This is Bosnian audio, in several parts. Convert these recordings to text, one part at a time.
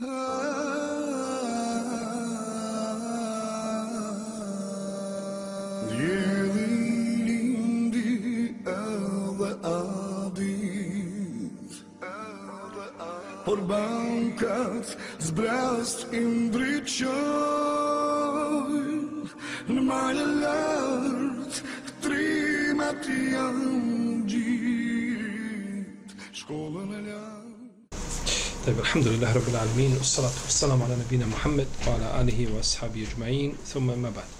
Djelilindi edhe adit Por bankat zbrast indriqoj Në majë lartë trimat janë gjit. Shkollë طيب الحمد لله رب العالمين والصلاة والسلام على نبينا محمد وعلى آله وأصحابه أجمعين ثم ما بعد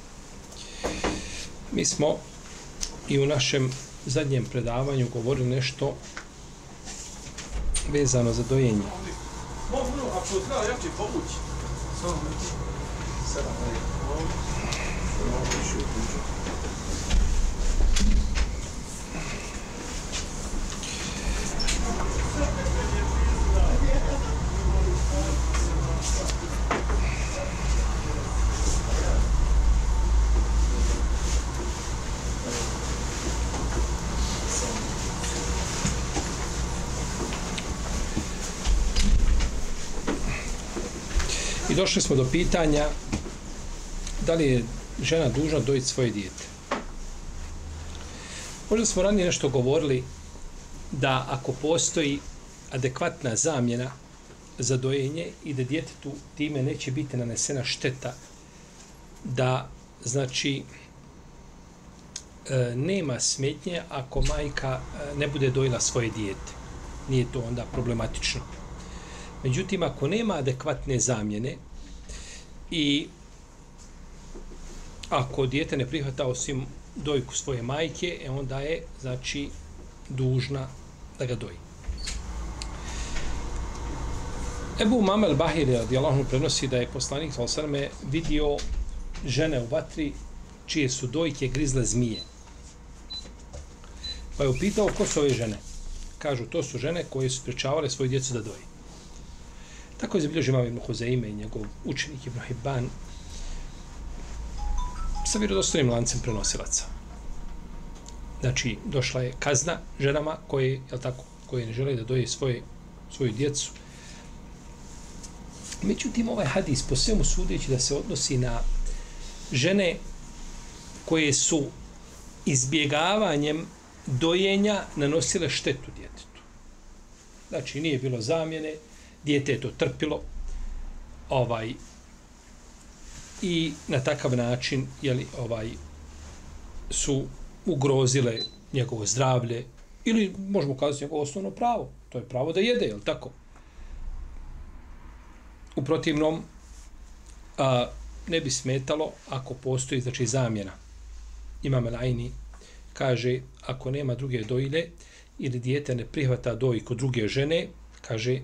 Mi smo i u našem zadnjem predavanju govorili nešto vezano za dojenje. Mogu, ako treba ja ću pomoći. Samo, sada, sada, I došli smo do pitanja da li je žena dužna dojiti svoje dijete. Možda smo ranije nešto govorili da ako postoji adekvatna zamjena za dojenje i da djetetu time neće biti nanesena šteta da znači e, nema smetnje ako majka e, ne bude dojila svoje dijete. Nije to onda problematično. Međutim, ako nema adekvatne zamjene i ako dijete ne prihvata osim dojku svoje majke, e onda je, znači, dužna da ga doji. Ebu Mamel Bahir radijallahu prenosi da je poslanik Salosarme vidio žene u vatri čije su dojke grizle zmije. Pa je upitao ko su ove žene. Kažu, to su žene koje su pričavale svoju djecu da doji. Tako je zabilježio imam Ibn Huzeime i njegov učenik Ibn Hibban sa vjerodostojnim lancem prenosilaca. Znači, došla je kazna ženama koje, je tako, koje ne žele da doje svoje, svoju djecu. Međutim, ovaj hadis po svemu sudeći da se odnosi na žene koje su izbjegavanjem dojenja nanosile štetu djetetu. Znači, nije bilo zamjene, dijete je to trpilo ovaj i na takav način jeli, ovaj su ugrozile njegovo zdravlje ili možemo kazati njegovo osnovno pravo to je pravo da jede, je li tako? u protivnom a, ne bi smetalo ako postoji znači zamjena imam Lajni kaže ako nema druge dojile ili dijete ne prihvata doj kod druge žene kaže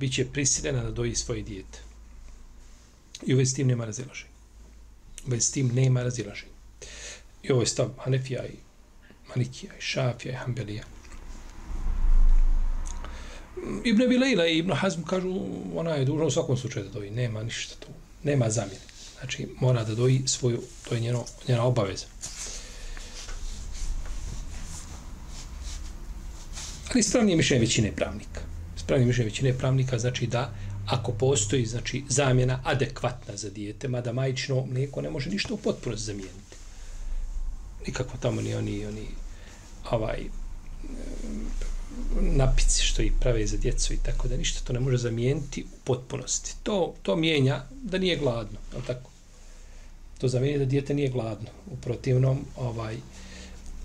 bit će prisiljena da doji svoje dijete. I uveć s tim nema razilaženja. Uveć s tim nema razilaženja. I ovo je stav Hanefija i Malikija i Šafija i Hanbelija. Ibn Bilejla i Ibn Hazm kažu ona je dužna u svakom slučaju da doji. Nema ništa tu. Nema zamjene. Znači mora da doji svoju, to je njeno, njena obaveza. Ali ispravnije mišljenje većine pravnika ispravni mišljenje većine pravnika znači da ako postoji znači zamjena adekvatna za dijete, mada majčno mlijeko ne može ništa u potpunosti zamijeniti. Nikako tamo ni oni, oni ovaj napici što i prave za djecu i tako da ništa to ne može zamijeniti u potpunosti. To, to mijenja da nije gladno, je tako? To zamijenja da dijete nije gladno. U protivnom, ovaj,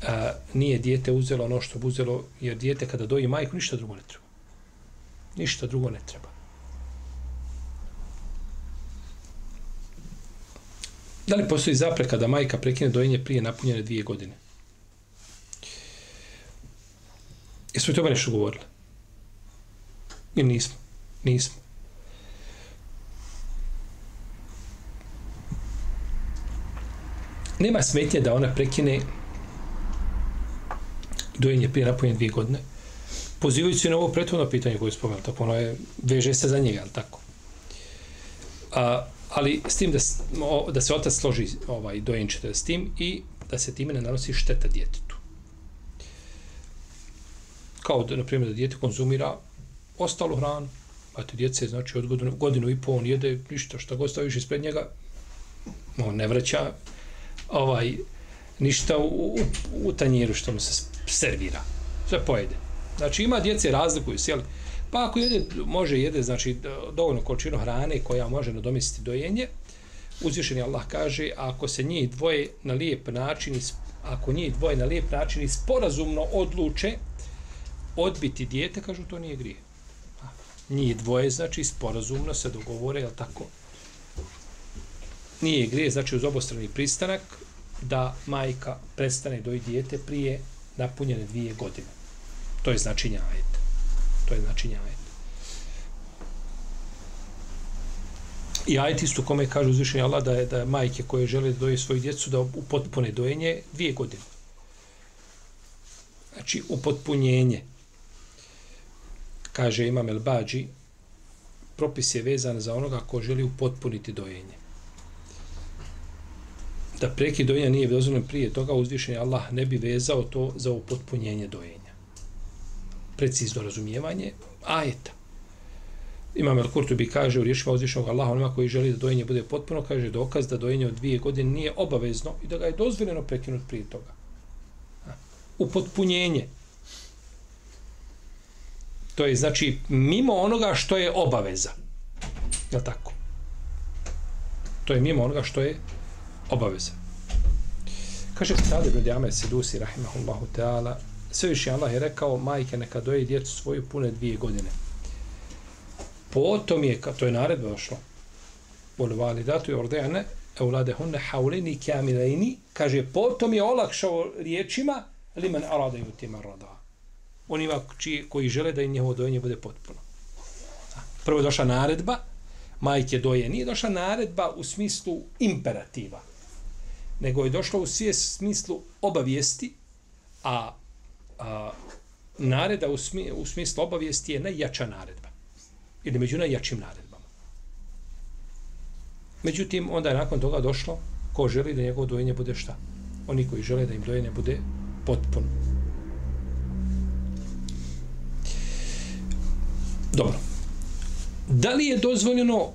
a, nije dijete uzelo ono što bi uzelo, jer dijete kada doji majku, ništa drugo ne treba. Ništa drugo ne treba. Da li postoji zapreka da majka prekine dojenje prije napunjene dvije godine? Jesmo to nešto govorili? Ili nismo? Nismo. Nema smetnje da ona prekine dojenje prije napunjene dvije godine, pozivajući na ovo prethodno pitanje koje je spomenuo, tako pa ono je, veže se za njega, tako. A, ali s tim da, da se otac složi ovaj, dojenčete s tim i da se time ne nanosi šteta djetetu. Kao, da, na primjer, da djete konzumira ostalu hranu, A te djece, znači, od godinu, godinu i pol on jede ništa, šta god staviš ispred njega, on ne vraća ovaj, ništa u, u, u tanjiru što mu se servira. Sve pojede. Znači, ima djece razlikuju se, jel? Pa ako jede, može jede, znači, dovoljno količinu hrane koja može nadomestiti dojenje, uzvišeni Allah kaže, ako se njih dvoje na lijep način, ako njih dvoje na lijep način i sporazumno odluče odbiti dijete, kažu, to nije grije. Njih dvoje, znači, sporazumno se dogovore, jel tako? Nije grije, znači, uz obostrani pristanak, da majka prestane doji dijete prije napunjene dvije godine. To je značenje ajeta. To je značenje ajeta. I ajeti su kome kaže uzvišenje Allah da je, da je majke koje žele da doje svoju djecu da upotpune dojenje dvije godine. Znači, upotpunjenje. Kaže Imam El Bađi, propis je vezan za onoga ko želi upotpuniti dojenje. Da prekid dojenja nije dozvoljen prije toga, uzvišenje Allah ne bi vezao to za upotpunjenje dojenja. Precizno razumijevanje ajeta. Imam El Kurtubi kaže u riječima uzvišenog Allaha onima koji želi da dojenje bude potpuno, kaže dokaz da dojenje od dvije godine nije obavezno i da ga je dozvoljeno prekinuti prije toga. U potpunjenje. To je znači mimo onoga što je obaveza. Je tako? To je mimo onoga što je obaveza. Kaže Ktade bin Djame Sedusi, rahimahullahu ta'ala, Sveviši Allah je rekao, majke neka doje djecu svoju pune dvije godine potom je, to je naredba došlo, bol validatu i ordejane, eulade hunne haulini kaže, potom je olakšao riječima, limen arada ju tima rada. Onima čiji, koji žele da im njehovo dojenje bude potpuno. Prvo je došla naredba, majke doje. Nije došla naredba u smislu imperativa, nego je došla u smislu obavijesti, a, a nareda u, smi, u smislu obavijesti je najjača naredba ili među najjačim naredbama. Međutim, onda je nakon toga došlo ko želi da njegovo dojenje bude šta? Oni koji žele da im dojenje bude potpuno. Dobro. Da li je dozvoljeno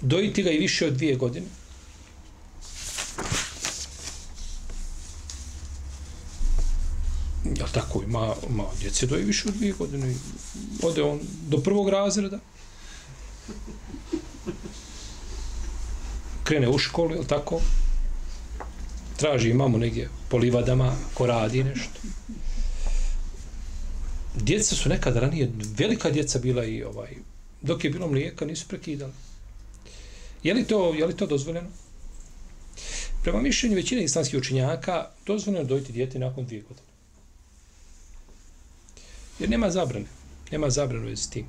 dojiti ga i više od dvije godine? Tako ima, ima djece doje više od dvije godine. Ode on do prvog razreda. krene u školu, jel tako? Traži imamo negdje po livadama, ko radi nešto. Djeca su nekada ranije, velika djeca bila i ovaj, dok je bilo mlijeka, nisu prekidali. Je li to, je li to dozvoljeno? Prema mišljenju većine islamskih učinjaka, dozvoljeno dojiti djete nakon dvije godine. Jer nema zabrane. Nema zabrane s tim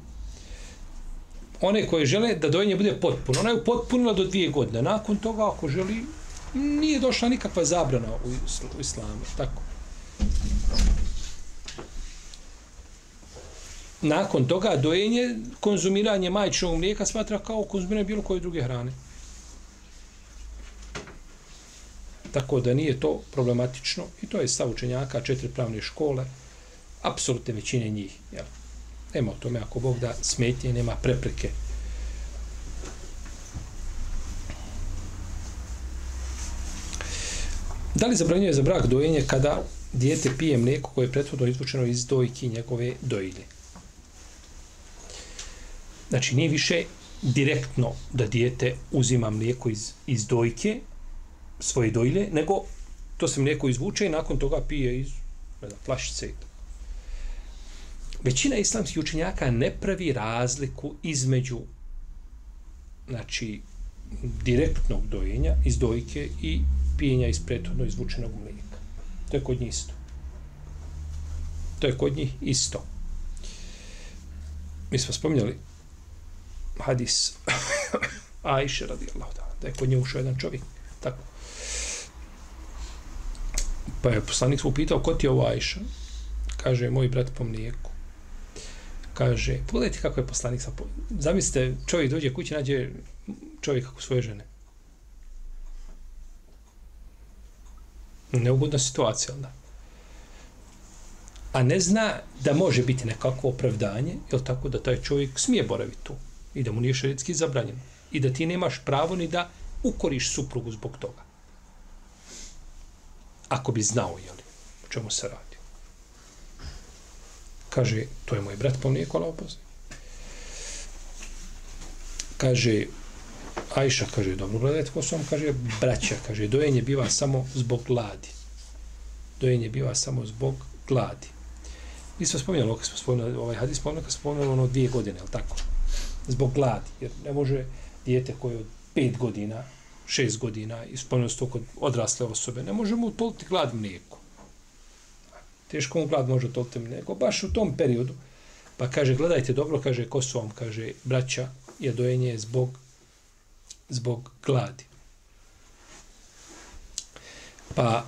one koje žele da dojenje bude potpuno. Ona je potpunila do dvije godine. Nakon toga, ako želi, nije došla nikakva zabrana u islamu. Tako. Nakon toga, dojenje, konzumiranje majčinog mlijeka smatra kao konzumiranje bilo koje druge hrane. Tako da nije to problematično. I to je stav učenjaka četiri pravne škole. Apsolutne većine njih. Jel? Nema o tome, ako Bog da smetje, nema prepreke. Da li zabranjuje za brak dojenje kada dijete pije mlijeko koje je prethodno izvučeno iz dojki njegove dojilje? Znači, nije više direktno da dijete uzima mlijeko iz, iz dojke, svoje dojilje, nego to se mlijeko izvuče i nakon toga pije iz ne znam, flašice i tako. Većina islamskih učenjaka ne pravi razliku između znači direktnog dojenja iz dojke i pijenja iz prethodno izvučenog mlijeka. To je kod njih isto. To je kod njih isto. Mi smo spominjali hadis Ajše radi Allah da je kod nje ušao jedan čovjek. Tako. Pa je poslanik svoj pitao ko ti je ovo Ajša? Kaže, moj brat po mlijeku kaže, pogledajte kako je poslanik sa... Zamislite, čovjek dođe kući, nađe čovjek kako svoje žene. Neugodna situacija, onda. a ne zna da može biti nekako opravdanje, jel tako da taj čovjek smije boraviti tu i da mu nije šeritski zabranjeno i da ti nemaš pravo ni da ukoriš suprugu zbog toga. Ako bi znao, jel, o čemu se radi. Kaže, to je moj brat, pa on nije kola opozna. Kaže, Ajša, kaže, dobro, gledajte ko su vam, kaže, braća, kaže, dojenje biva samo zbog gladi. Dojenje biva samo zbog gladi. Mi smo spominjali, kad smo spominjali ovaj hadis, spominjali, kad smo spominjali ono dvije godine, je tako? Zbog gladi, jer ne može dijete koje od pet godina, šest godina, i spominjali se to kod odrasle osobe, ne može mu utoliti glad mlijeko. Teško mu glad može utoliti nego baš u tom periodu. Pa kaže, gledajte dobro, kaže, ko su vam, kaže, braća, je dojenje zbog zbog gladi. Pa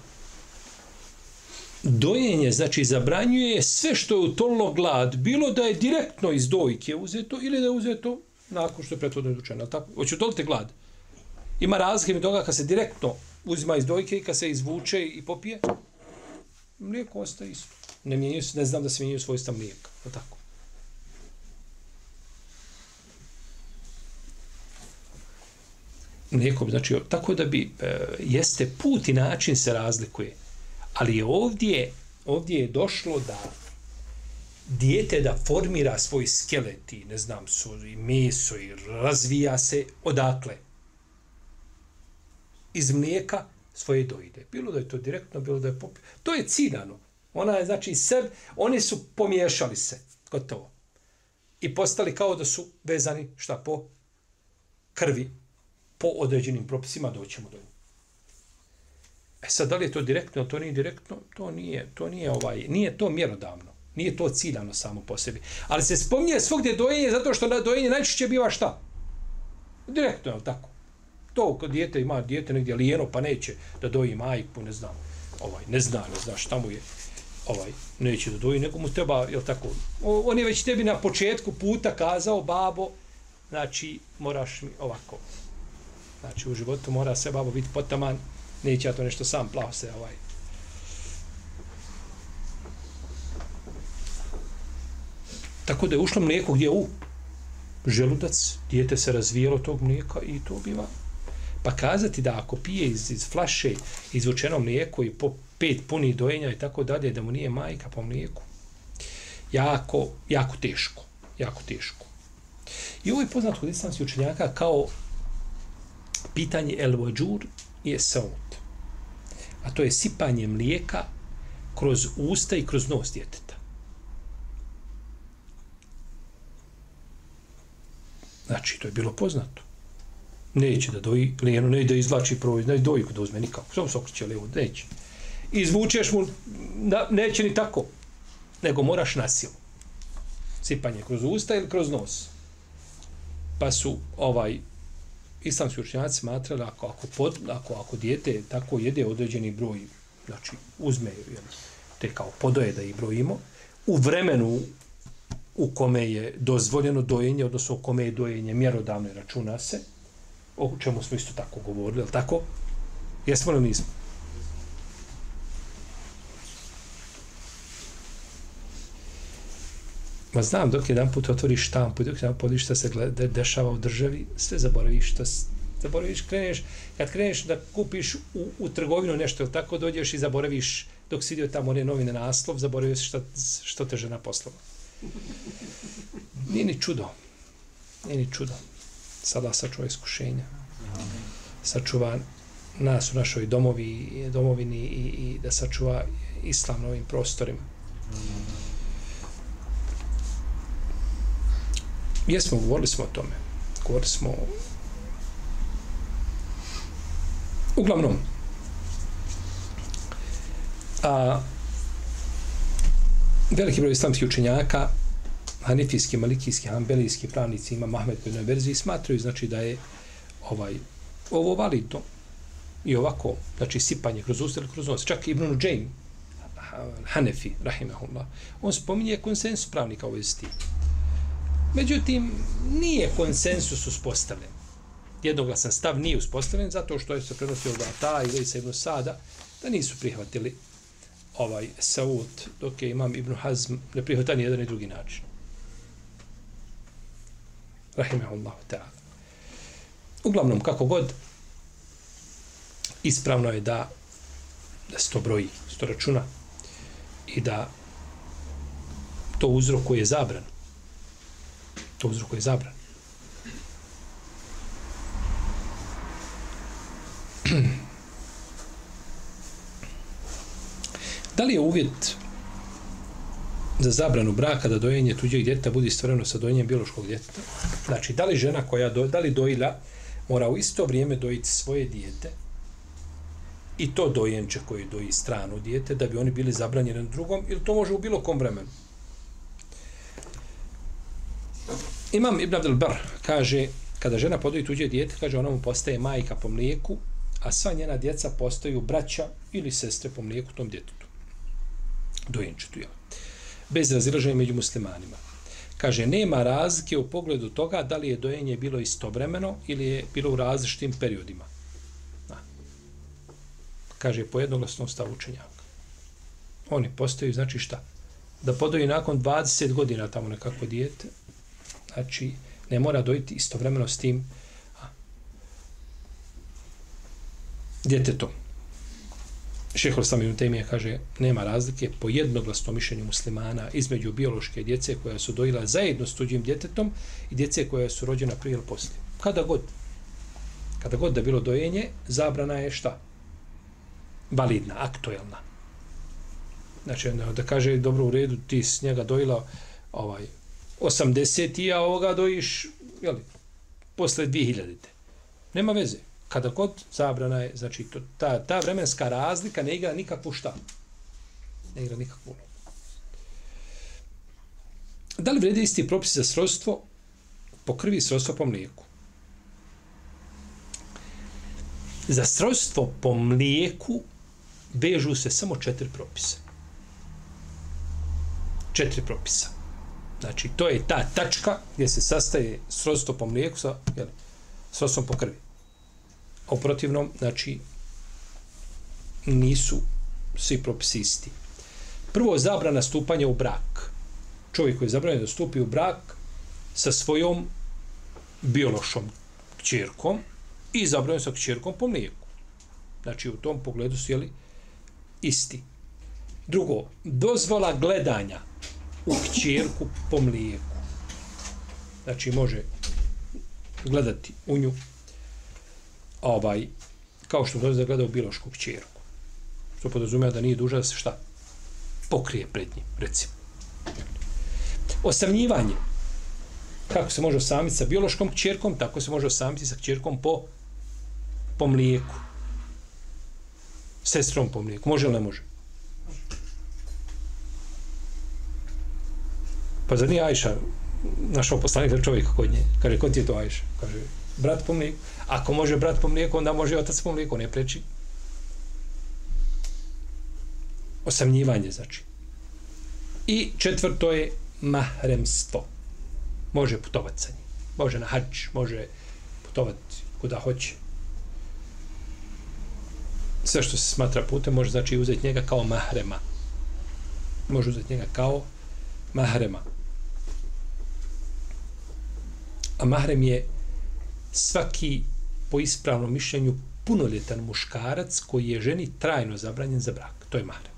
dojenje, znači zabranjuje sve što je utolno glad, bilo da je direktno iz dojke uzeto ili da je uzeto nakon što je prethodno izučeno. Tako, hoće utolite glad. Ima razlike mi toga kad se direktno uzima iz dojke i kad se izvuče i popije, mlijeko ostaje isto. Ne, mijenju, ne znam da se mijenju svojstva mlijeka. Tako. nekom, znači, tako da bi, e, jeste put i način se razlikuje, ali je ovdje, ovdje je došlo da dijete da formira svoj skelet i, ne znam, su i meso i razvija se odakle? Iz mlijeka svoje dojde. Bilo da je to direktno, bilo da je pop... To je ciljano. Ona je, znači, seb, oni su pomiješali se, gotovo. I postali kao da su vezani, šta, po krvi, po određenim propisima doćemo do njih. E sad, da li je to direktno, to nije direktno, to nije, to nije ovaj, nije to mjerodavno. Nije to ciljano samo po sebi. Ali se spominje svogdje dojenje zato što na dojenje najčešće biva šta? Direktno, je tako? To kad dijete ima dijete negdje lijeno pa neće da doji majku, ne znam, ovaj, ne zna, ne zna šta mu je, ovaj, neće da doji, nego mu treba, je tako? On je već tebi na početku puta kazao, babo, znači, moraš mi ovako, Znači, u životu mora se babo biti potaman, neće ja to nešto sam plao se ovaj. Tako da je ušlo mlijeko gdje u želudac, dijete se razvijelo tog mlijeka i to biva. Pa kazati da ako pije iz, iz flaše izvučeno mlijeko i po pet puni dojenja i tako dalje, da mu nije majka po mlijeku, jako, jako teško. Jako teško. I ovo je poznat kod islamskih učenjaka kao pitanje el vođur je saut. A to je sipanje mlijeka kroz usta i kroz nos djeteta. Znači, to je bilo poznato. Neće da doji lijenu, neće da izvlači proizvod, neće dojku da uzme nikako. Samo se okreće lijevo, neće. Izvučeš mu, na, neće ni tako. Nego moraš na silu. Sipanje kroz usta ili kroz nos. Pa su ovaj islamski učenjaci smatrali ako, ako, pod, ako, ako dijete tako jede određeni broj, znači uzme jel, te kao podoje da ih brojimo, u vremenu u kome je dozvoljeno dojenje, odnosno u kome je dojenje mjerodavno računa se, o čemu smo isto tako govorili, je tako? Jesmo li nismo? Ma znam, dok jedan put otvoriš štampu, dok jedan podiš šta se gleda, dešava u državi, sve zaboraviš, što zaboraviš, kreneš, kad kreneš da kupiš u, u trgovinu nešto, ili tako dođeš i zaboraviš, dok si vidio tamo one novine naslov, zaboraviš šta, što te žena poslala. Nije ni čudo. Nije ni čudo. Sada sačuva iskušenja. Sačuva nas u našoj domovi, domovini i, i da sačuva islam na ovim prostorima. Jesmo, govorili smo o tome. Govorili smo. Uglavnom, a, veliki broj islamskih učenjaka, hanifijski, malikijski, hanbelijski pravnici ima Mahmed u jednoj verziji, smatraju znači da je ovaj ovo validno i ovako, znači sipanje kroz usta ili kroz nos. Čak Ibn Uđajm, Hanefi, rahimahullah, on spominje konsensus pravnika u vezi Međutim, nije konsensus uspostavljen. Jednoglasan stav nije uspostavljen zato što je se prenosio da ta i se jedno sada da nisu prihvatili ovaj Saud, dok je imam Ibn Hazm ne prihvata ni jedan ni drugi način. Rahimahullahu ta'ala. Uglavnom, kako god, ispravno je da da se to broji, se to računa i da to uzrokuje zabran. To uzrokuje zabran. da li je uvjet za zabranu braka da dojenje tuđeg djeteta bude stvoreno sa dojenjem biološkog djeteta? Znači, da li žena koja do, da li dojila mora u isto vrijeme dojiti svoje dijete i to dojenče koji doji stranu dijete da bi oni bili zabranjeni na drugom ili to može u bilo kom vremenu? Imam Ibn Abdel Bar kaže kada žena podoji tuđe dijete, kaže ona mu postaje majka po mlijeku, a sva njena djeca postaju braća ili sestre po mlijeku tom djetetu. Dojenčetu, jel? Bez razilaženja među muslimanima. Kaže, nema razlike u pogledu toga da li je dojenje bilo istovremeno ili je bilo u različitim periodima. Da. Kaže, po jednoglasnom stavu učenjaka. Oni postaju, znači šta? Da podoji nakon 20 godina tamo nekako dijete, znači ne mora dojiti istovremeno s tim djetetom. Šehol sam ibn Temije kaže, nema razlike po jednoglasnom mišljenju muslimana između biološke djece koja su dojila zajedno s tuđim djetetom i djece koja su rođena prije ili poslije. Kada god, kada god da bilo dojenje, zabrana je šta? Validna, aktuelna. Znači, ono, da kaže, dobro u redu, ti s njega dojila ovaj, 80 a ovoga dojiš, jeli, posle 2000. Nema veze. Kada kod zabrana je, znači, to, ta, ta vremenska razlika ne igra nikakvu šta. Ne igra nikakvu ulogu. Da li vrede isti propis za srodstvo po krvi i srodstvo po mlijeku? Za srodstvo po mlijeku vežu se samo četiri propisa. Četiri propisa. Znači, to je ta tačka gdje se sastaje srodstvo po mlijeku sa jel, srodstvom po krvi. A u protivnom, znači, nisu svi propisi isti. Prvo, zabrana stupanja u brak. Čovjek koji je zabranjen da stupi u brak sa svojom biološom kćerkom i zabranjen sa kćerkom po mlijeku. Znači, u tom pogledu su jeli, isti. Drugo, dozvola gledanja u kćerku po mlijeku. Znači, može gledati u nju ovaj, kao što dozvola gleda u biološku kćerku. Što podrazumija da nije duža da se šta? Pokrije pred njim, recimo. Osamljivanje. Kako se može osamiti sa biološkom kćerkom, tako se može osamiti sa kćerkom po, po mlijeku. Sestrom po mlijeku. Može ili ne može? Pa zar nije Ajša našao poslanika čovjeka kod nje? Kaže, kod ti je to Ajša? Kaže, brat po mlijeku. Ako može brat po mlijeku, onda može otac po mlijeku, ne preči. Osamnjivanje, znači. I četvrto je mahremstvo. Može putovati sa njim. Može na hač, može putovati kuda hoće. Sve što se smatra putem, može znači uzeti njega kao mahrema. Može uzeti njega kao mahrema. A mahrem je svaki po ispravnom mišljenju punoljetan muškarac koji je ženi trajno zabranjen za brak. To je mare.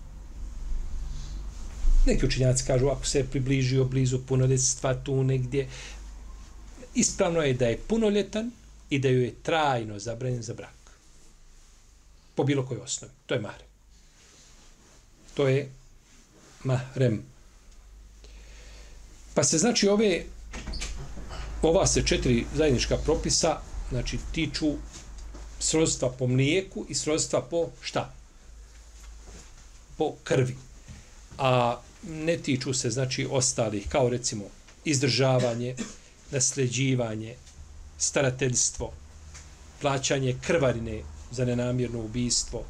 Neki učinjaci kažu ako se je približio blizu punoljetstva tu negdje, ispravno je da je punoljetan i da ju je trajno zabranjen za brak. Po bilo kojoj osnovi. To je mahrem. To je mahrem. Pa se znači ove ova se četiri zajednička propisa znači tiču srodstva po mlijeku i srodstva po šta? Po krvi. A ne tiču se znači ostalih kao recimo izdržavanje, nasljeđivanje, starateljstvo, plaćanje krvarine za nenamjerno ubijstvo,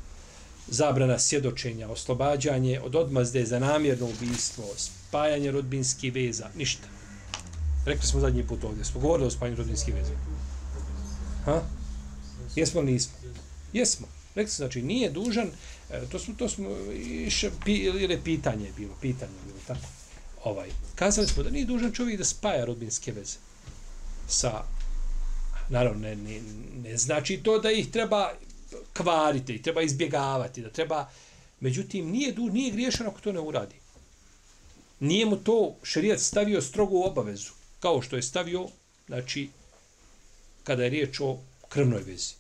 zabrana sjedočenja, oslobađanje od odmazde za namjerno ubijstvo, spajanje rodbinskih veza, ništa. Rekli smo zadnji put ovdje, smo govorili o spajanju rodinskih veza. Ha? Jesmo li nismo? Jesmo. Rekli smo, znači, nije dužan, e, to smo, to smo, iše, pi, ili pitanje je bilo, pitanje je bilo, tako. Ovaj, kazali smo da nije dužan čovjek da spaja rodbinske veze sa, naravno, ne, ne, ne znači to da ih treba kvariti, ih treba izbjegavati, da treba, međutim, nije, du, nije griješan ako to ne uradi. Nije mu to šerijat stavio strogu obavezu, kao što je stavio, znači, kada je riječ o krvnoj vezi.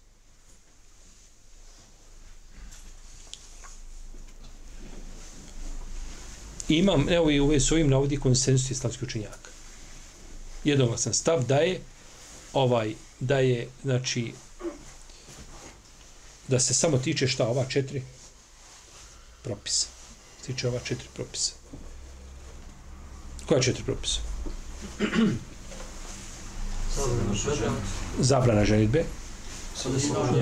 imam, evo i uvijek s ovim navodi konsensus islamskih učenjaka. Jednoglasan stav da je ovaj, da je, znači, da se samo tiče šta ova četiri propisa. Tiče ova četiri propisa. Koja četiri propisa? Zabrana ženitbe,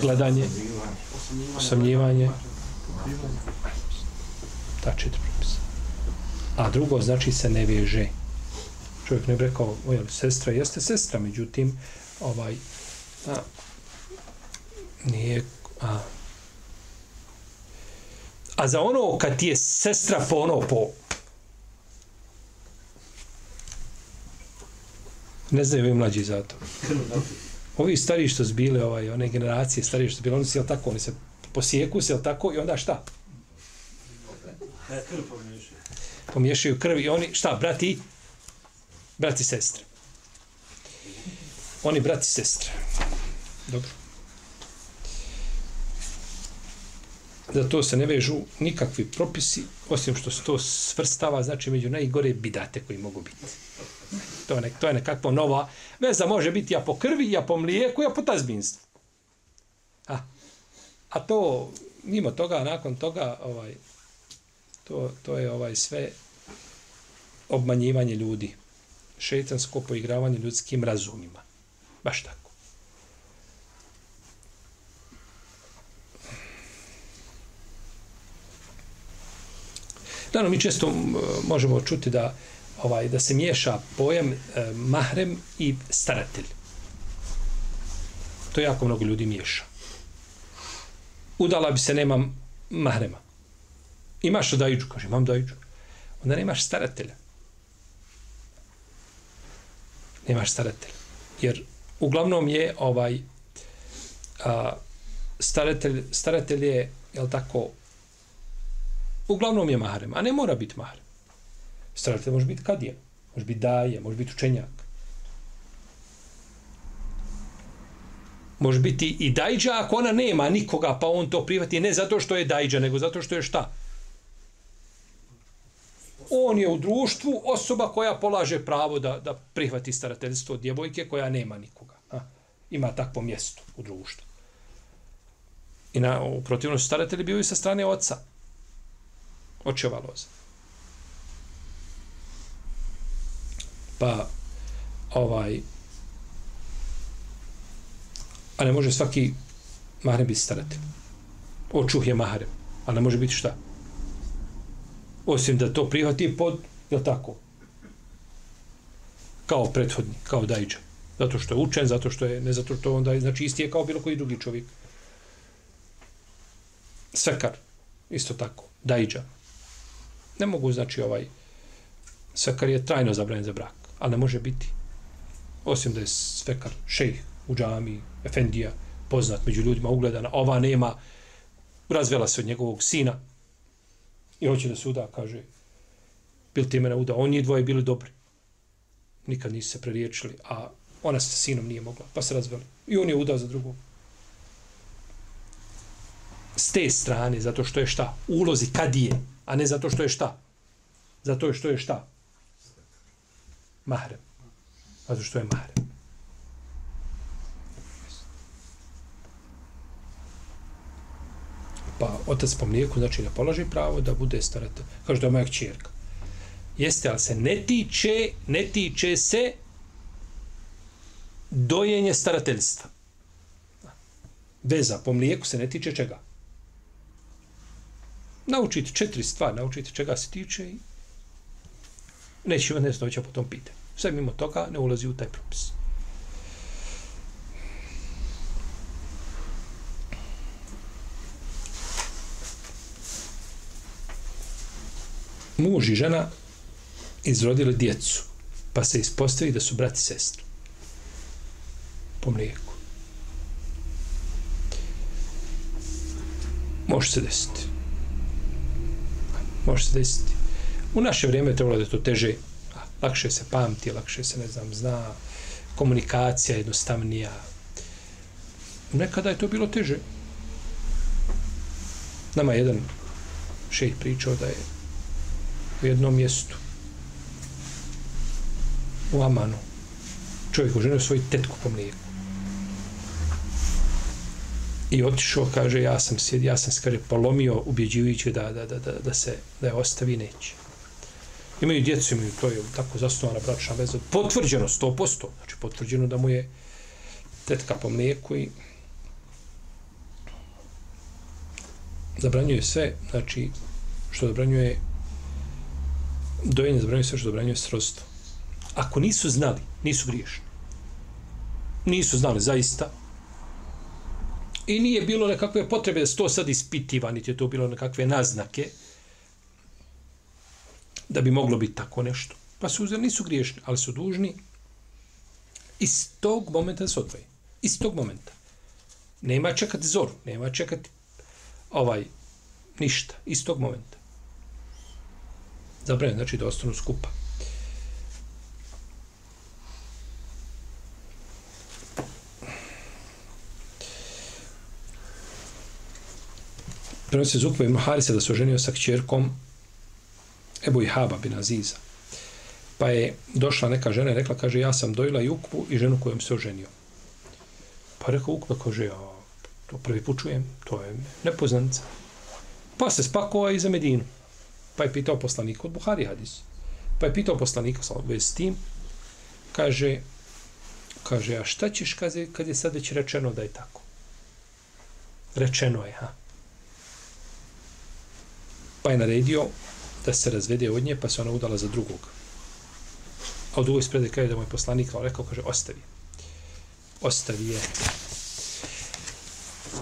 gledanje, osamljivanje, ta četiri propisa. A drugo znači se ne veže. Čovjek ne bi rekao, oj, sestra jeste sestra, međutim, ovaj, a, nije, a, a za ono kad ti je sestra po ono po ne znaju ovi mlađi za to. Ovi stari što zbile, ovaj, one generacije stari što zbile, oni se, jel tako, oni se posijeku se, jel tako, i onda šta? Krv pomiješaju krv i oni, šta, brati? Brati sestre. Oni brati sestre. Dobro. Za to se ne vežu nikakvi propisi, osim što se to svrstava, znači među najgore bidate koji mogu biti. To je, nek, to je nekakva nova veza, može biti ja po krvi, ja po mlijeku, ja po tazbinstvu. A, a to, mimo toga, nakon toga, ovaj, to, to je ovaj sve obmanjivanje ljudi. Šeitansko poigravanje ljudskim razumima. Baš tako. Dano, mi često možemo čuti da ovaj da se miješa pojam eh, mahrem i staratelj. To jako mnogo ljudi miješa. Udala bi se, nemam mahrema. Imaš dajiđu? Kaže, imam dajiđu. Onda nemaš staratelja nemaš staratelja. Jer uglavnom je ovaj a, staratelj, staratelj je, je tako, uglavnom je mahrem, a ne mora biti mahrem. Istražitelj može biti kadija, može biti daje, može biti učenjak. Može biti i dajđa ako ona nema nikoga, pa on to privati ne zato što je dajđa, nego zato što je šta? on je u društvu osoba koja polaže pravo da, da prihvati starateljstvo od djevojke koja nema nikoga. Ha? Ima takvo mjesto u društvu. I na, u protivnosti staratelji bio i sa strane oca. Očeva loza. Pa, ovaj, a ne može svaki mahrem biti staratelj. Očuh je mahrem, a ne može biti šta? osim da to prihvati pod, je tako? Kao prethodni, kao dajđa. Zato što je učen, zato što je, ne zato što onda, znači isti je kao bilo koji drugi čovjek. Svekar, isto tako, dajđa. Ne mogu, znači, ovaj, svekar je trajno zabranjen za brak, ali ne može biti, osim da je svekar šejh u džami, efendija, poznat među ljudima, ugledana, ova nema, razvela se od njegovog sina, I hoće da suda, kaže, bil ti mene uda, oni dvoje bili dobri. Nikad nisu se preriječili, a ona sa sinom nije mogla, pa se razveli. I on je udao za drugog. S te strane, zato što je šta? Ulozi kad je, a ne zato što je šta? Zato što je šta? Mahrem. Zato što je mahrem. pa otac po mlijeku, znači ne položi pravo da bude staratelj. Kaže da je moja kćerka. Jeste, ali se ne tiče, ne tiče se dojenje starateljstva. Veza po mlijeku se ne tiče čega. Naučiti četiri stvari, naučiti čega se tiče i neće imati nesnoća po tom pitanju. Sve mimo toga ne ulazi u taj propis. Muž i žena izrodili djecu, pa se ispostavi da su brati i sestra Po mlijeku. Može se desiti. Može se desiti. U naše vrijeme je trebalo da je to teže, lakše se pamti, lakše se, ne znam, zna, komunikacija jednostavnija. Nekada je to bilo teže. Nama je jedan šejh pričao da je u jednom mjestu u Amanu čovjek oženio svoju tetku po mlijeku. I otišao, kaže, ja sam sjed, ja sam kaže, polomio ubjeđivajući da, da, da, da, da, se, da je ostavi neće. Imaju djecu, imaju to je tako zasnovana bračna veza. Potvrđeno, 100%. Znači, potvrđeno da mu je tetka po mlijeku i zabranjuje sve, znači, što zabranjuje dojenje, zabranjuje sve što zabranjuje srodstvo. Ako nisu znali, nisu griješni. Nisu znali, zaista. I nije bilo nekakve potrebe da se to sad ispitiva, niti je to bilo nekakve naznake da bi moglo biti tako nešto. Pa su uzeli, nisu griješni, ali su dužni iz tog momenta da se odvoje. Iz tog momenta. Nema čekati zoru, nema čekati ovaj, ništa, iz tog momenta. Zabranjeno, znači da ostanu skupa. Prenosi Zukva ibn Harisa da se oženio sa kćerkom Ebu Ihaba bin Aziza. Pa je došla neka žena i rekla, kaže, ja sam dojela i Ukvu i ženu kojom se oženio. Pa rekao Ukva, kaže, ja to prvi put čujem, to je nepoznanica. Pa se spakova i za Medinu. Pa je pitao poslanika od Buhari hadis. Pa je pitao poslanika sa s tim, kaže, kaže, a šta ćeš kad je, kad je sad već rečeno da je tako? Rečeno je, ha? Pa je naredio da se razvede od nje, pa se ona udala za drugog. A u drugoj sprede kaže da moj poslanik rekao, kaže, ostavi. Ostavi je.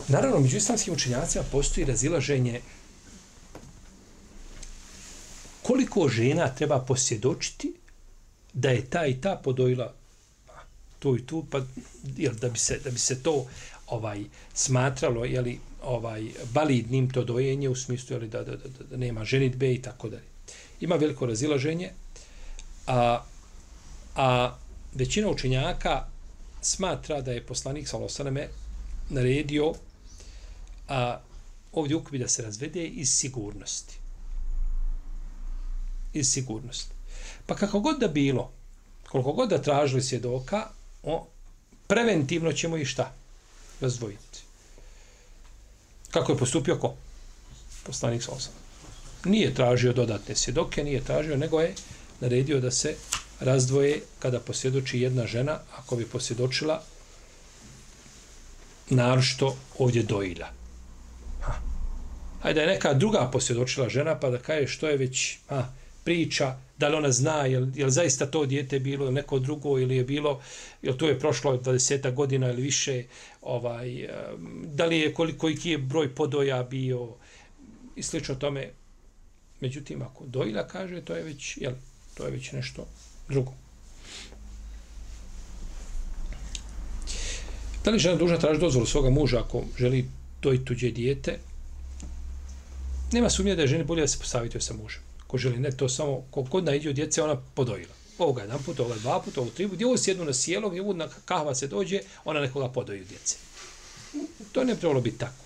Naravno, među islamskim učenjacima postoji razilaženje koliko žena treba posjedočiti da je ta i ta podojila tu i tu, pa jel, da, bi se, da bi se to ovaj smatralo, je li ovaj, validnim to dojenje u smislu jeli, da, da, da, da nema ženitbe i tako dalje. Ima veliko razilaženje, a, a većina učenjaka smatra da je poslanik Salosaname naredio a, ovdje ukbi da se razvede iz sigurnosti iz sigurnosti. Pa kako god da bilo, koliko god da tražili svjedoka, o, preventivno ćemo i šta? Razdvojiti. Kako je postupio ko? Poslanik Sosan. Nije tražio dodatne svjedoke, nije tražio, nego je naredio da se razdvoje kada posvjedoči jedna žena, ako bi posvjedočila narošto ovdje dojila. Ha. Hajde, neka druga posvjedočila žena, pa da kaže što je već, ha, priča, da li ona zna, je li, je li zaista to dijete bilo neko drugo ili je bilo, je to je prošlo 20 godina ili više, ovaj, da li je koliko i je broj podoja bio i slično tome. Međutim, ako dojila kaže, to je već, jel, to je već nešto drugo. Da li žena dužna traži dozvolu svoga muža ako želi dojiti tuđe dijete? Nema sumnje da je ženi bolje da se posavituje sa mužem ko želi ne to samo ko kod najđe od djece ona podojila ovoga jedan put, ovoga dva puta, ovoga tri put, gdje ovo sjednu na sjelo, gdje ovo na kahva se dođe, ona nekoga podoji od djece. To ne trebalo biti tako.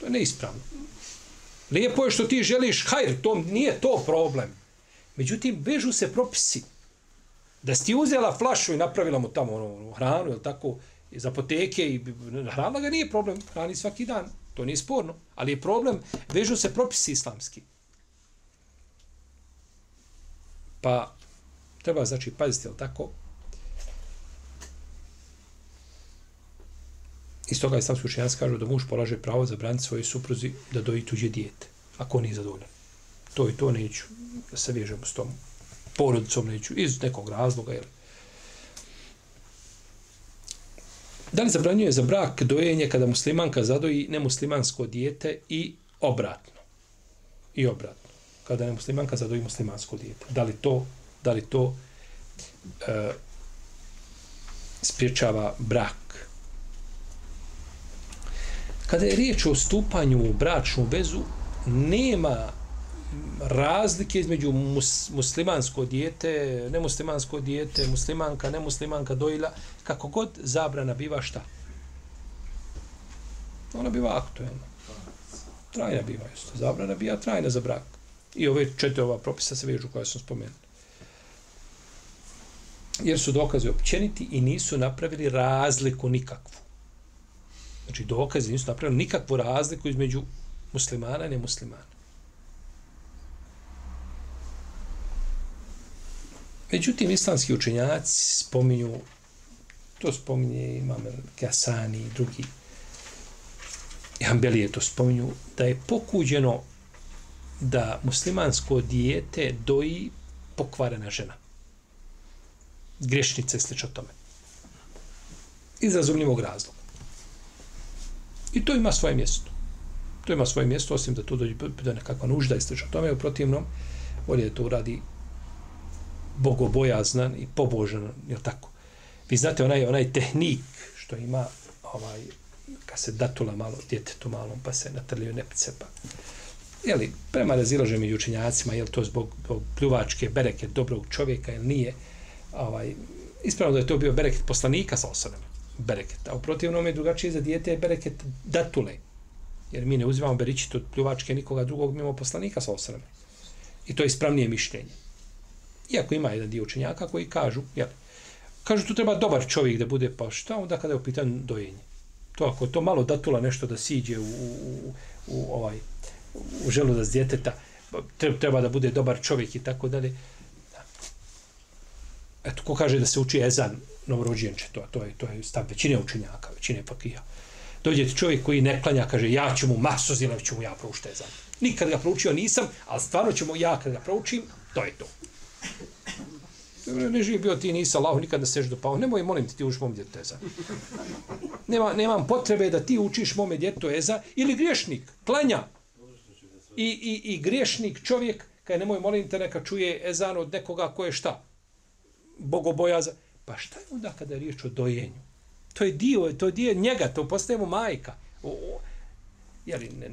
To je neispravno. Lijepo je što ti želiš hajr, to nije to problem. Međutim, vežu se propisi. Da si ti uzela flašu i napravila mu tamo ono, ono hranu, ili tako, iz apoteke i hrana ga nije problem, hrani svaki dan. To nije sporno. Ali je problem, vežu se propisi islamski. Pa treba znači paziti, jel tako? Iz toga je stavski učenjac kažu da muž polaže pravo za braniti svoje supruzi da doji tuđe dijete, ako on nije zadovoljan. To i to neću da se vježem s tom porodicom, neću iz nekog razloga, jel? Da li zabranjuje za brak dojenje kada muslimanka zadoji nemuslimansko dijete i obratno? I obratno kada je muslimanka zadoji muslimansko dijete. Da li to, da li to e, spriječava brak? Kada je riječ o stupanju u bračnu vezu, nema razlike između mus, muslimansko dijete, nemuslimansko dijete, muslimanka, nemuslimanka dojila, kako god zabrana biva šta? Ona biva aktuelna. Trajna biva isto. Zabrana biva trajna za brak. I ove četiri ova propisa se vežu koja sam spomenuo. Jer su dokazi općeniti i nisu napravili razliku nikakvu. Znači dokazi nisu napravili nikakvu razliku između muslimana i nemuslimana. Međutim, islamski učenjaci spominju, to spominje imam Kasani i drugi, i Hanbelije to spominju, da je pokuđeno da muslimansko dijete doji pokvarena žena. Grešnice slično tome. Iz razumljivog razloga. I to ima svoje mjesto. To ima svoje mjesto, osim da tu dođe do nekakva nužda i slično tome. U protivnom, bolje da to uradi bogobojaznan i pobožan, je tako? Vi znate onaj, onaj tehnik što ima ovaj, kad se datula malo djetetu malom, pa se natrljaju nepce, pa... Jeli, prema razilaže među učinjacima, je to zbog, zbog pljuvačke bereke dobrog čovjeka ili nije, ovaj, ispravno da je to bio bereket poslanika sa osanem, bereket. A u protivnom je drugačije za dijete je bereket datule. Jer mi ne uzimamo beričit od pljuvačke nikoga drugog mimo poslanika sa osanem. I to je ispravnije mišljenje. Iako ima jedan dio učenjaka koji kažu, jel, kažu tu treba dobar čovjek da bude, pa šta onda kada je u pitanju dojenje? To ako to malo datula nešto da siđe u, u, u, u ovaj u želudac djeteta, treba da bude dobar čovjek i tako dalje. Eto, ko kaže da se uči ezan novorođenče, to, to je, to je stav većine učenjaka, većine fakija. Dođe ti čovjek koji ne klanja, kaže, ja ću mu maso zilav, ću mu ja proučiti ezan. Nikad ga proučio nisam, ali stvarno ću mu ja kad ga proučim, to je to. Ne živi bio ti nisa Allah, nikad ne do pao. Nemoj, molim ti, ti uči mom djetu eza. Nema, nemam potrebe da ti učiš mome djetu eza. Ili griješnik, klanja. I, i, i griješnik čovjek, kaj nemoj, molim te, neka čuje ezan od nekoga ko je šta? Bogobojaza. Pa šta je onda kada je riječ o dojenju? To je dio, to je dio njega, to postaje mu majka. O, o, jeli, ne,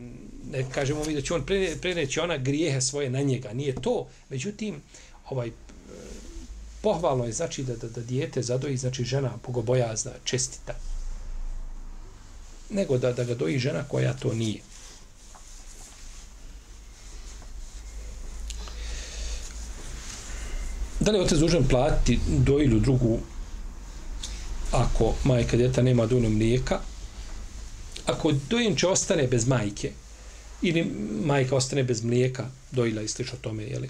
ne kažemo mi da će on preneći ona grijehe svoje na njega, nije to. Međutim, ovaj pohvalno je znači da, da, da dijete zadoji znači žena bogobojazna, čestita. Nego da, da ga doji žena koja to nije. Da li je otac dužan platiti dojilju drugu ako majka djeta nema dovoljno mlijeka? Ako dojenče ostane bez majke ili majka ostane bez mlijeka, dojila i slično tome, jeli?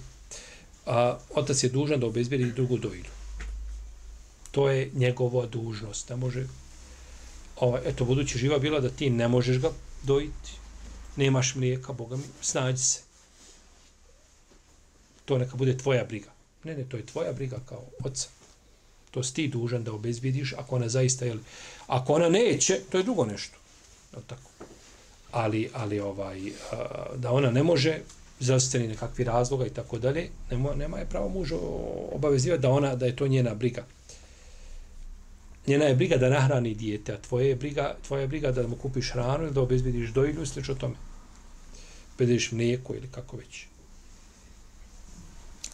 a otac je dužan da obezbedi drugu dojilju. To je njegova dužnost. Ne može, ovaj, eto, budući živa bila da ti ne možeš ga dojiti, nemaš mlijeka, Boga mi, snađi se. To neka bude tvoja briga. Ne, ne, to je tvoja briga kao oca. To si ti dužan da obezbidiš, ako ona zaista, jel, ako ona neće, to je drugo nešto. No, tako. Ali, ali ovaj, da ona ne može, zdravstveni nekakvi razloga i tako dalje, nema, nema je pravo muž obavezivati da ona da je to njena briga. Njena je briga da nahrani dijete, a tvoje je briga, tvoja je briga da mu kupiš hranu ili da obezbediš dojilju i slično tome. Obezbediš mlijeko ili kako već.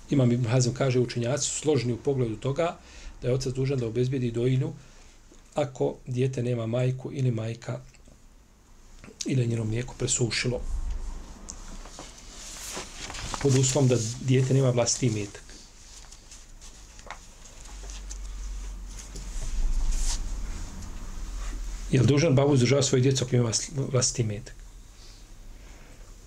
Imam Ibn Hazm kaže učenjaci su složni u pogledu toga da je otac dužan da obezbijedi dojilju ako dijete nema majku ili majka ili njeno mlijeko presušilo pod uslovom da dijete nema vlasti metak. Je li dužan babu izdržava svoje djecu ako ima vlasti metak?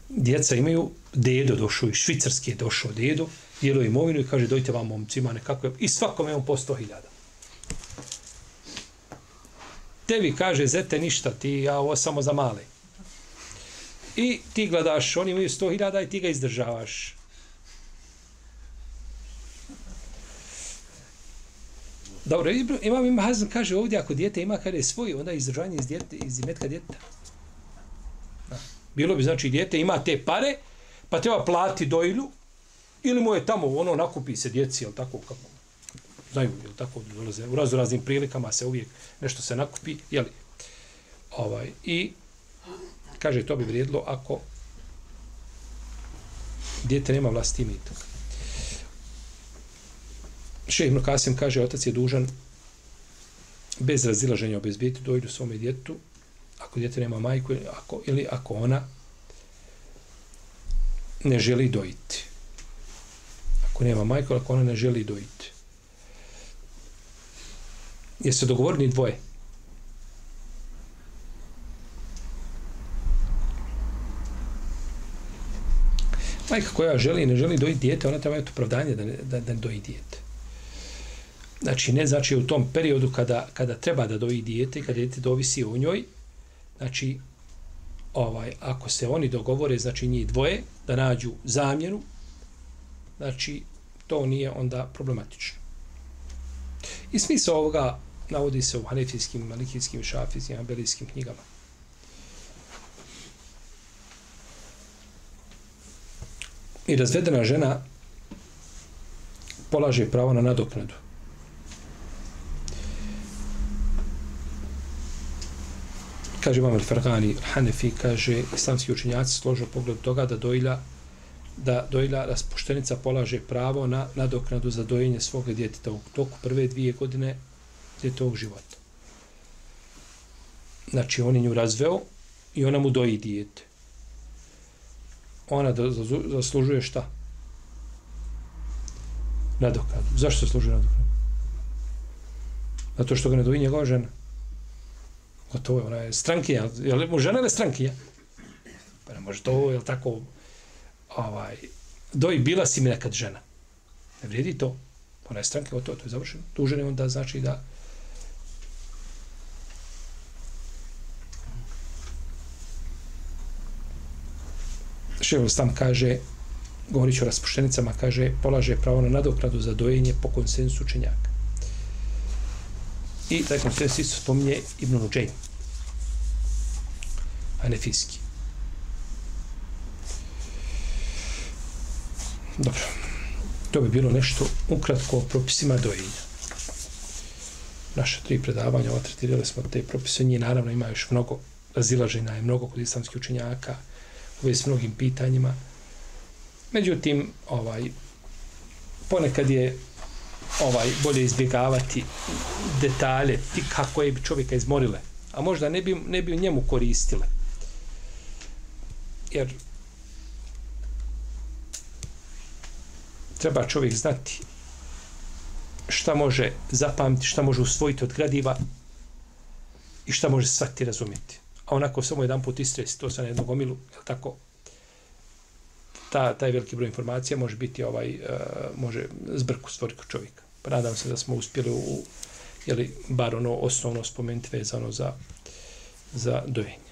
Djeca imaju, dedo došao, švicarski je došao dedo, dijelo imovinu i kaže dojte vam momcima nekako, i svakome on po sto hiljada. Tebi kaže, zete ništa, ti ja ovo samo za male. I ti gledaš, oni imaju 100.000 i ti ga izdržavaš. Dobro, imam ima Hazan kaže ovdje, ako dijete ima kada je svoj, onda je izdržavanje iz, djete, iz imetka djeteta. Bilo bi, znači, dijete ima te pare, pa treba plati dojlju, ili mu je tamo, ono, nakupi se djeci, jel tako, kako, znaju, jel tako, dolaze, u razu raznim prilikama se uvijek nešto se nakupi, jel, ovaj, i, kaže, to bi vrijedilo ako djete nema vlasti imetak. Šeh Ibn kaže, otac je dužan bez razilaženja obezbijeti dojdu svome djetu, ako djete nema majku, ako, ili ako ona ne želi dojiti. Ako nema majku, ako ona ne želi dojiti. Jeste dogovorni dvoje? Majka koja želi i ne želi dojiti dijete, ona treba imati opravdanje da ne, da, da ne doji dijete. Znači, ne znači u tom periodu kada, kada treba da doji dijete, kada dijete dovisi o njoj, znači, ovaj, ako se oni dogovore, znači njih dvoje, da nađu zamjenu, znači, to nije onda problematično. I smisao ovoga navodi se u hanefijskim, malikijskim, šafijskim, abelijskim knjigama. I razvedena žena polaže pravo na nadoknadu. Kaže Imam Al-Fargani, Hanefi, kaže, islamski učenjaci složu pogled toga da dojlja da dojila raspuštenica polaže pravo na nadoknadu za dojenje svoga djeteta u toku prve dvije godine djetovog života. Znači, on je nju razveo i ona mu doji dijete ona zaslužuje šta? Nadoknadu. Zašto zaslužuje nadoknadu? Zato što ga ne doji njegova žena. Gotovo je, ona je strankija. Je li mu žena ili strankija? Pa ne može to, je li tako, ovaj, doj, bila si mi nekad žena. Ne vrijedi to. Ona je strankija, to, to je završeno. Tužen je onda znači da Šeho Islam kaže, govorići o raspuštenicama, kaže, polaže pravo na nadoknadu za dojenje po konsensu učenjaka. I taj konsens isto spominje Ibn Nuđej. Anefijski. Dobro. To bi bilo nešto ukratko o propisima dojenja. Naše tri predavanja, ova tretirali smo te propise, njih naravno ima još mnogo razilaženja, je mnogo kod islamskih učenjaka, u s mnogim pitanjima. Međutim, ovaj, ponekad je ovaj bolje izbjegavati detalje ti kako je bi čovjeka izmorile a možda ne bi, ne bi njemu koristile jer treba čovjek znati šta može zapamtiti, šta može usvojiti od gradiva i šta može shvatiti razumjeti a onako samo jedan put istresi to sa na jednu gomilu, je tako? Ta, taj veliki broj informacija može biti ovaj, uh, može zbrku stvoriti kod čovjeka. Pa nadam se da smo uspjeli u, jeli, bar ono osnovno spomenuti vezano za, za dojenje.